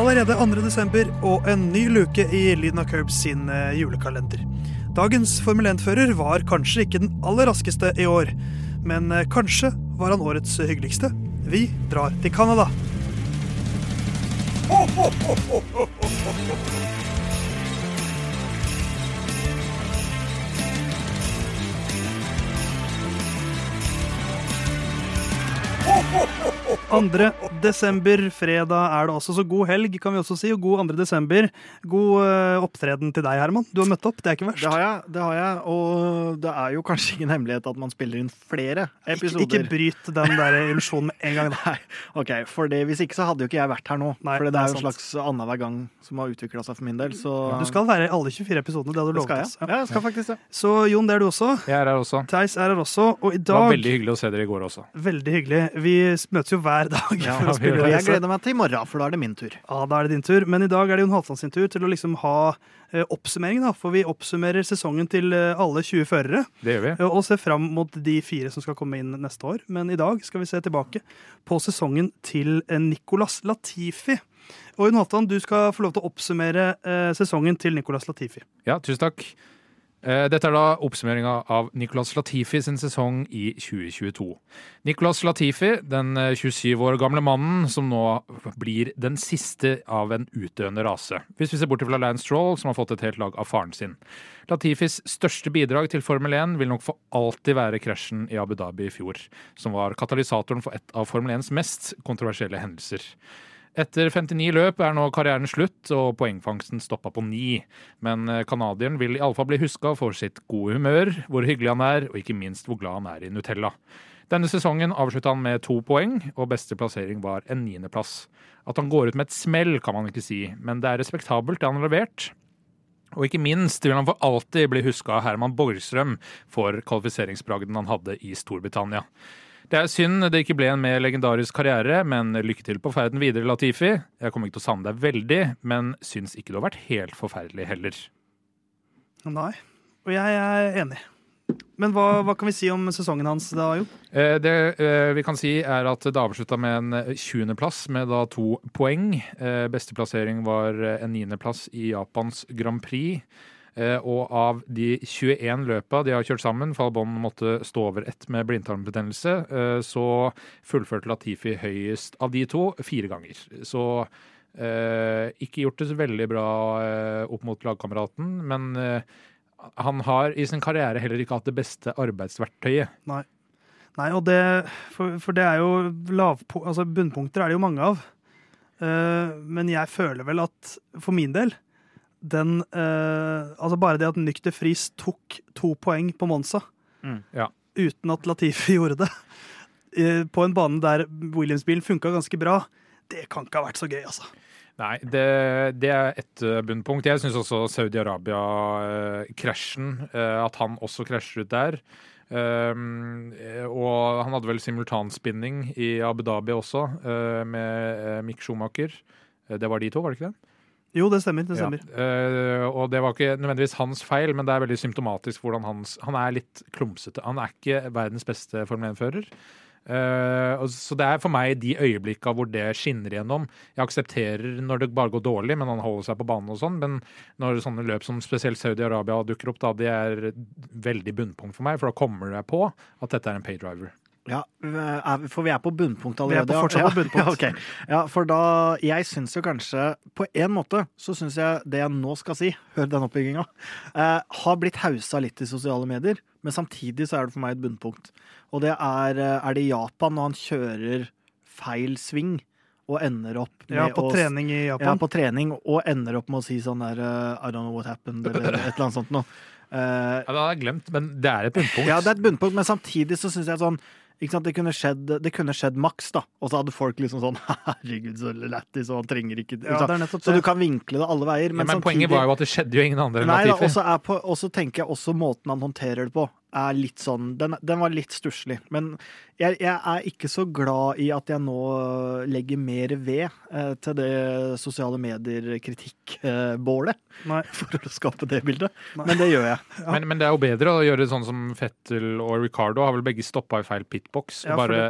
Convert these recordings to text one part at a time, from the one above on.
allerede 2. desember og en ny luke i Lyden av Curbs sin eh, julekalender. Dagens Formel 1-fører var kanskje ikke den aller raskeste i år, men eh, kanskje var han årets hyggeligste. Vi drar til Canada. Andre desember, fredag er det også, så god helg kan vi også si, og god 2. desember. God eh, opptreden til deg, Herman. Du har møtt opp, det er ikke verst. Det har jeg, det har jeg. Og det er jo kanskje ingen hemmelighet at man spiller inn flere episoder. ikke bryt den der illusjonen med en gang. Nei, ok, for det, Hvis ikke så hadde jo ikke jeg vært her nå. Nei, for det det er jo en slags annenhver gang som har utvikla seg for min del. Så Du skal være i alle 24 episodene, det hadde du lovet oss. Ja, jeg skal faktisk det. Så Jon, det er du også. Jeg er her også. Theis er her også. Og i dag Det var veldig hyggelig å se dere i går også. Veldig hyggelig. Vi møtes jo hver dag Ja, å spille Og jeg gleder meg til i morgen, for da er det min tur. Ja, da er det din tur. Men i dag er det Jon Halvdan sin tur til å liksom ha eh, oppsummering, da. For vi oppsummerer sesongen til eh, alle 20 førere. Det gjør vi. eh, Og ser fram mot de fire som skal komme inn neste år. Men i dag skal vi se tilbake på sesongen til eh, Nicolas Latifi. Og Jon Halvdan, du skal få lov til å oppsummere eh, sesongen til Nicolas Latifi. Ja, tusen takk. Eh, Dette er da oppsummeringa av Nicolas Latifi sin sesong i 2022. Nicolas Latifi, den eh, 27 år gamle mannen som nå blir den siste av en utdøende rase. Hvis vi ser bort fra Lance Stroll, som har fått et helt lag av faren sin. Latifis største bidrag til Formel 1 vil nok for alltid være krasjen i Abu Dhabi i fjor, som var katalysatoren for et av Formel 1s mest kontroversielle hendelser. Etter 59 løp er nå karrieren slutt, og poengfangsten stoppa på ni. Men eh, canadieren vil iallfall bli huska for sitt gode humør, hvor hyggelig han er, og ikke minst hvor glad han er i Nutella. Denne sesongen avslutta han med to poeng, og beste plassering var en niendeplass. At han går ut med et smell, kan man ikke si, men det er respektabelt, det han har levert. Og ikke minst vil han for alltid bli huska av Herman Borgstrøm for kvalifiseringsbragden han hadde i Storbritannia. Det er synd det ikke ble en mer legendarisk karriere, men lykke til på ferden videre, Latifi. Jeg kommer ikke til å savne deg veldig, men syns ikke du har vært helt forferdelig heller. Nei. Og jeg er enig. Men hva, hva kan vi si om sesongen hans da, Jo? Eh, Det eh, vi kan si, er at det avslutta med en eh, 20.-plass med da to poeng. Eh, Beste plassering var eh, en 9.-plass i Japans Grand Prix. Eh, Og av de 21 løpa de har kjørt sammen, for Albon måtte stå over ett med blindtarmbetennelse, eh, så fullførte Latifi høyest av de to fire ganger. Så eh, ikke gjort det så veldig bra opp mot lagkameraten, men han har i sin karriere heller ikke hatt det beste arbeidsverktøyet. Nei, og det, for, for det er jo lavpo, altså bunnpunkter er det jo mange av. Uh, men jeg føler vel at for min del den eh, Altså bare det at Nykter Friis tok to poeng på Monza Mm, ja. uten at Latifi gjorde det, eh, på en bane der Williams-bilen funka ganske bra, det kan ikke ha vært så gøy, altså. Nei, det, det er ett eh, bunnpunkt. Jeg syns også Saudi-Arabia-krasjen, at han også krasjer ut der. Um, eh, og han hadde vel simultanspinning i Abu Dhabi også, uh, med eh, Mick Schumacher. Eh, Det var de to, var det ikke det? Jo, det stemmer. det stemmer. Ja. Uh, og det var ikke nødvendigvis hans feil, men det er veldig symptomatisk hvordan hans Han er litt klumsete. Han er ikke verdens beste Formel 1-fører. Uh, så det er for meg de øyeblikka hvor det skinner igjennom. Jeg aksepterer når det bare går dårlig, men han holder seg på banen og sånn. Men når sånne løp som spesielt Saudi-Arabia dukker opp, da, det er veldig bunnpunkt for meg. For da kommer jeg på at dette er en paydriver. Ja, er- for vi er på bunnpunkt Vi er på fortsatt på ja. bunnpunkt. Ja, okay. ja, for da Jeg syns jo kanskje På en måte så syns jeg det jeg nå skal si, hør den oppbygginga, eh, har blitt hausa litt i sosiale medier. Men samtidig så er det for meg et bunnpunkt. Og det er, eh, er det Japan når han kjører feil sving og ender opp med Ja, på å trening i Ja, Japan. på trening, og ender opp med å si sånn der eh, I don't know what happened, eller et eller annet sånt noe. Uh, Ja, det hadde jeg glemt, men det er et bunnpunkt. ja, det er et bunnpunkt, men samtidig så syns jeg sånn det, kunne skjedd, det kunne skjedd maks, da. Og så hadde folk liksom sånn Herregud, så lættis, og han trenger ikke Ja, Så du kan vinkle det alle veier. Ja, Men, samtidig, poenget var jo at det skjedde jo ingen andre enn Latifi. og så tenker jeg også måten han håndterer det på, er litt sånn Den, den var litt stusslig. Men jeg, jeg er ikke så glad i at jeg nå legger mer ved eh, til det sosiale medier-kritikkbålet, for å skape det bildet. Nei. Men det gjør jeg. Ja. Men, men det er jo bedre å gjøre sånn som Fettel og Ricardo har vel begge stoppa i feil pitbox. Ja, bare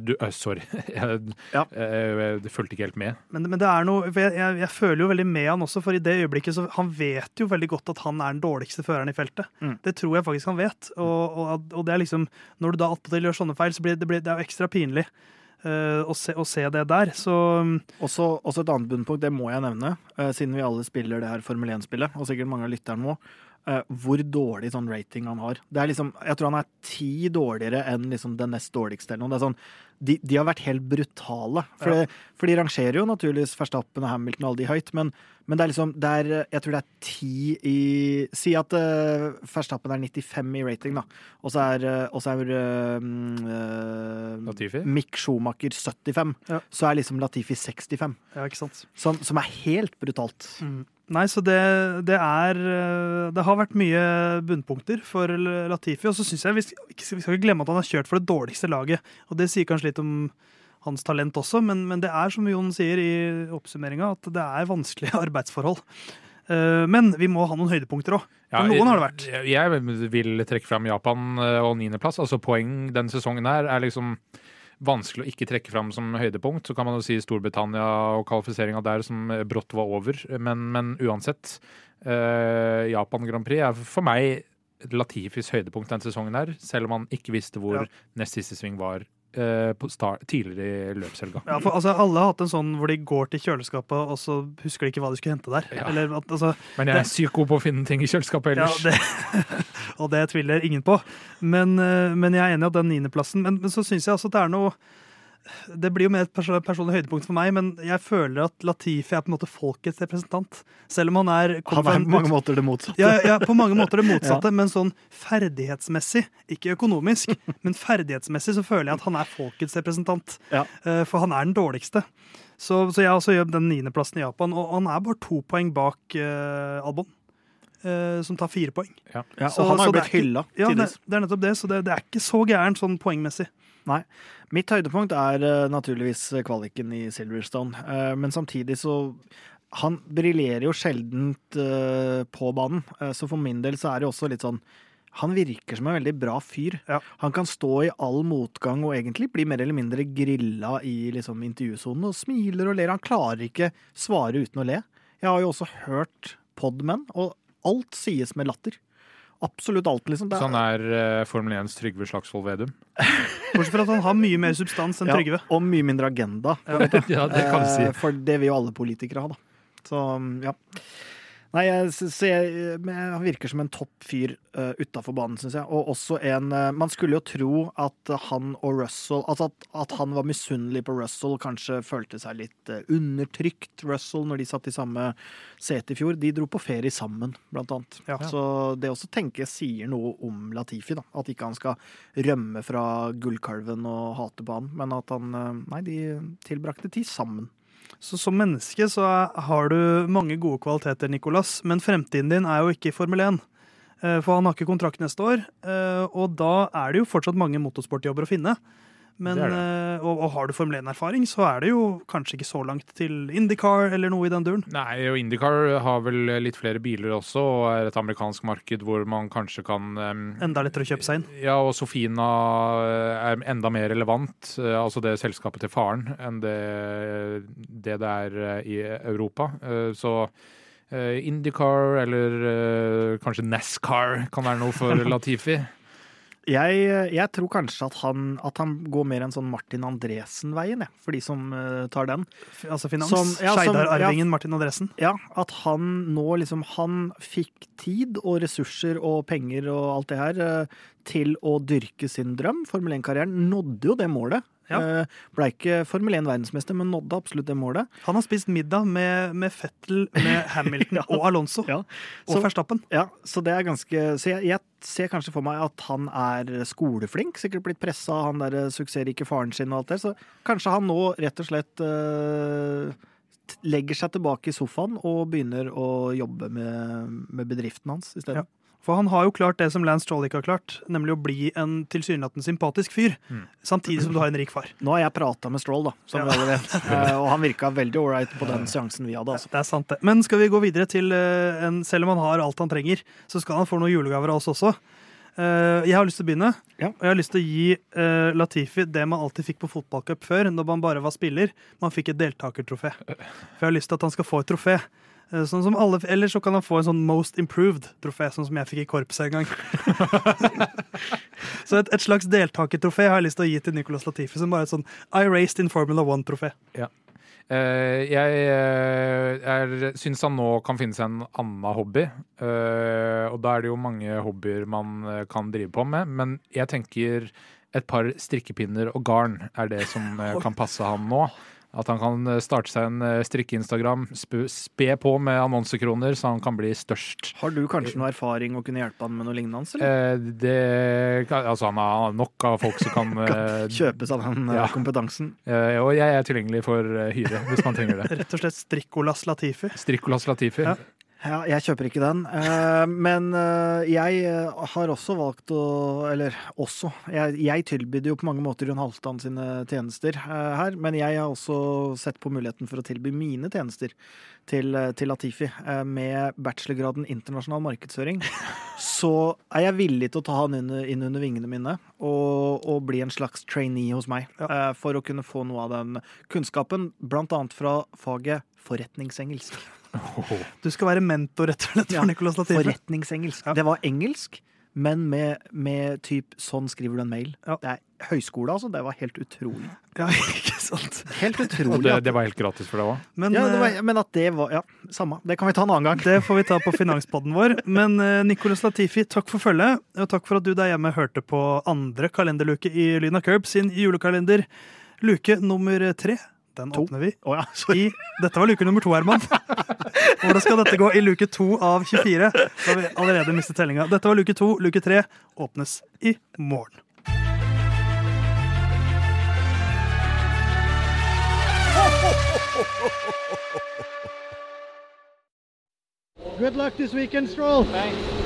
du, øh, Sorry, jeg, Ja. jeg, jeg fulgte ikke helt med. Men, men det er noe for jeg, jeg, jeg føler jo veldig med han også, for i det øyeblikket så Han vet jo veldig godt at han er den dårligste føreren i feltet. Mm. Det tror jeg faktisk han vet. Og, og, og, og det er liksom Når du da attpåtil gjør sånne feil, så blir det, blir, det er jo ekstra pinlig uh, å, se, å se det der. Så mm, Også, også et annet bunnpunkt, det må jeg nevne, uh, siden vi alle spiller det her Formel 1-spillet, og sikkert mange av lytterne må, Uh, hvor dårlig sånn rating han har. Det er liksom, jeg tror han er ti dårligere enn liksom det nest dårligste. eller noe. Det er sånn, de, de har vært helt brutale. For, Ja. for de rangerer jo naturligvis Verstappen og Hamilton og alle de høyt, men, men det er liksom det er, Jeg tror det er ti i Si at uh, Verstappen er 95 i rating, da. Og så er, eh, og så er uh, mm, eh, Latifi? Mick Schumacher 75. Ja. Så er liksom Latifi 65. ja, ikke sant. Som, som er helt brutalt. Nei, så det, det er eh, Det har vært mye bunnpunkter for Latifi. Og så syns jeg vi skal, vi skal ikke glemme at han har kjørt for det dårligste laget. Og det sier kanskje litt om hans talent også, men, men det er som Jon sier i oppsummeringa, at det er vanskelige arbeidsforhold. Eh, Men vi må ha noen høydepunkter òg. Ja, noen har det vært. Jeg, vil trekke fram Japan eh, og niendeplass. Altså poeng denne sesongen her er liksom vanskelig å ikke trekke fram som høydepunkt. Så kan man jo si Storbritannia og kvalifiseringa der som brått var over. Men, men uansett. eh, Japan Grand Prix er for meg Latifis høydepunkt denne sesongen her. Selv om han ikke visste hvor Ja. nest siste sving var tidligere i løpshelga. Ja, for altså, Alle har hatt en sånn hvor de går til kjøleskapet, og så husker de ikke hva de skulle hente der. Ja. Eller altså, Men jeg er sykt god på å finne ting i kjøleskapet Ja, ellers. det, og det tviler ingen på. Men, eh, men jeg er enig i at den niendeplassen Men, men så syns jeg altså det er noe Det blir jo mer et personlig høydepunkt for meg, men jeg føler at Latifi er på en måte folkets representant. Selv om han er Han er på mange måter det motsatte. ja, ja, på mange måter det motsatte, men sånn ferdighetsmessig, ikke økonomisk, men ferdighetsmessig så føler jeg at han er folkets representant. Ja. Eh, For han er den dårligste. Så, så jeg også gjør den niendeplassen i Japan, og han er bare to poeng bak uh, Albon. eh, som tar fire poeng. Ja, Ja, og han har jo blitt hylla Ja, det, det er nettopp det, så det, det er ikke så gærent sånn poengmessig. Mitt høydepunkt er eh, naturligvis kvaliken i Silverstone, eh, men samtidig så Han briljerer jo sjeldent eh, på banen, så for min del så er det også litt sånn han virker som en veldig bra fyr. Ja. Han kan stå i all motgang og egentlig bli mer eller mindre grilla i liksom, intervjusonen og smiler og ler. Han klarer ikke svare uten å le. Jeg har jo også hørt Podmen, og alt sies med latter. Absolutt alt, liksom. Det er- Sånn er uh, Formel 1s Trygve Slagsvold Vedum. Bortsett fra at han har mye mer substans enn Ja, Trygve. og mye mindre agenda. ja, det kan du Eh, si. For det vil jo alle politikere ha, da. Så ja. Nei, jeg, så så jeg, han virker som en topp fyr uh, utafor banen, syns jeg. Og også en uh, Man skulle jo tro at han og Russell Altså at, at han var misunnelig på Russell, kanskje følte seg litt uh, undertrykt, Russell, når de satt i samme sete i fjor. De dro på ferie sammen, blant annet. Ja. Så det også tenker jeg sier noe om Latifi, da. At ikke han skal rømme fra gullkalven og hate på han, men at han eh, Nei, de tilbrakte tid sammen. Så som menneske så har du mange gode kvaliteter, Nicolas, men fremtiden din er jo ikke i Formel 1. Eh, For han har ikke kontrakt neste år, eh, og da er det jo fortsatt mange motorsportjobber å finne. Men, Det er eh, Og, og har du Formel 1-erfaring, så er det jo kanskje ikke så langt til Indycar eller noe i den duren. Nei, og IndyCar har vel litt flere biler også, og er et amerikansk marked hvor man kanskje kan um, Enda lettere å kjøpe seg inn. Ja, og Sofina eh, er enda mer relevant, eh, altså det selskapet til faren, enn det det, det er i Europa. Så IndyCar eller kanskje NASCAR kan være noe for Latifi. Jeg, jeg tror kanskje at han, at han går mer en sånn Martin Andresen-veien, for de som uh, tar den. Altså finans. Som- ja, Skeidar-arvingen Martin Andresen. Ja, at han nå liksom Han fikk tid og ressurser og penger og alt det her uh, til å dyrke sin drøm. Formel 1-karrieren nådde jo det målet. Ja. Eh, Ble ikke Formel 1-verdensmester, men nådde absolutt det målet. Han har spist middag med, med Fettel, med Hamilton og Alonso. Ja. Og Verstappen. Ja, så det er ganske Så jeg, jeg ser kanskje for meg at han er skoleflink. Sikkert blitt pressa av han der suksessrike faren sin og alt det. Så kanskje han nå rett og slett øh, legger seg tilbake i sofaen og begynner å jobbe med, med bedriften hans i stedet. Ja. For han har jo klart det som Lance Stroll ikke har klart, nemlig å bli en tilsynelatende sympatisk fyr. Mm. Samtidig som du har en rik far. Nå har jeg prata med Stroll, da, som Ja. vi alle vet. Eh, og han virka veldig ålreit på den seansen vi hadde. Altså. Det er sant, det. Men skal vi gå videre til eh, en Selv om han har alt han trenger, så skal han få noen julegaver av oss også. Eh, jeg har lyst til å begynne. Ja. Og jeg har lyst til å gi Latifi det man alltid fikk på fotballcup før, når man bare var spiller. Man fikk et deltakertrofé. For jeg har lyst til at han skal få et trofé. Eh, Sånn som alle, eller så kan han få en sånn Most Improved-trofé, sånn som jeg fikk i korpset en gang. så et, et slags deltakertrofé har jeg lyst til å gi til Nicolas Latifi, som bare et sånn I raced in Formula One-trofé. Eh, jeg uh, syns han nå kan finne seg en annen hobby. Uh, og da er det jo mange hobbyer man kan drive på med. Men jeg tenker et par strikkepinner og garn er det som kan passe han nå. At han kan eh, starte seg en eh, strikke-Instagram, spe på med annonsekroner, så han kan bli størst. Har du kanskje noe erfaring å kunne hjelpe han med noe lignende? Hans, eller? Eh, det, altså han har nok av folk som kan kan Kjøpes av den ja. kompetansen. eh, Og jeg er tilgjengelig for eh, hyre, hvis man trenger det. Rett og slett Strikkolas Latifi. Strikkolas Latifi. Ja. Ja, jeg kjøper ikke den. Eh, men eh, jeg eh, har også valgt å Eller også. Jeg, jeg tilbyr jo på mange måter Jon Halvdan sine tjenester her. Men jeg har også sett på muligheten for å tilby mine tjenester til, til Latifi. Med bachelorgraden internasjonal markedsføring. Så er jeg villig til å ta han inn, under vingene mine og, og bli en slags trainee hos meg. Ja. for å kunne få noe av den kunnskapen, blant annet fra faget forretningsengelsk. Du skal være mentor rett og slett for Ja, Nicolas Latifi. Forretningsengelsk. Ja. Det var engelsk, men med, med typ 'sånn skriver du en mail'. Ja. Det er høyskole, altså. Det var helt utrolig. Ja, ikke sant. Helt Og utrolig. det, det var helt gratis for deg òg. Men, ja, det eh, var, men at det var Ja, samme. Det kan vi ta en annen gang. Det får vi ta på finanspodden vår. Men eh, Nicolas Latifi, takk for følget. Og takk for at du der hjemme hørte på andre kalenderluke i Lyna Curb sin julekalender. Luke nummer tre. Den To. åpner vi Oh, ja, i Dette var luke nummer to, Herman. Hvordan skal dette gå i luke to av 24? Da har vi allerede mistet tellinga. Dette var luke to. Luke tre åpnes i morgen. Good luck this weekend, Stroll. Thanks.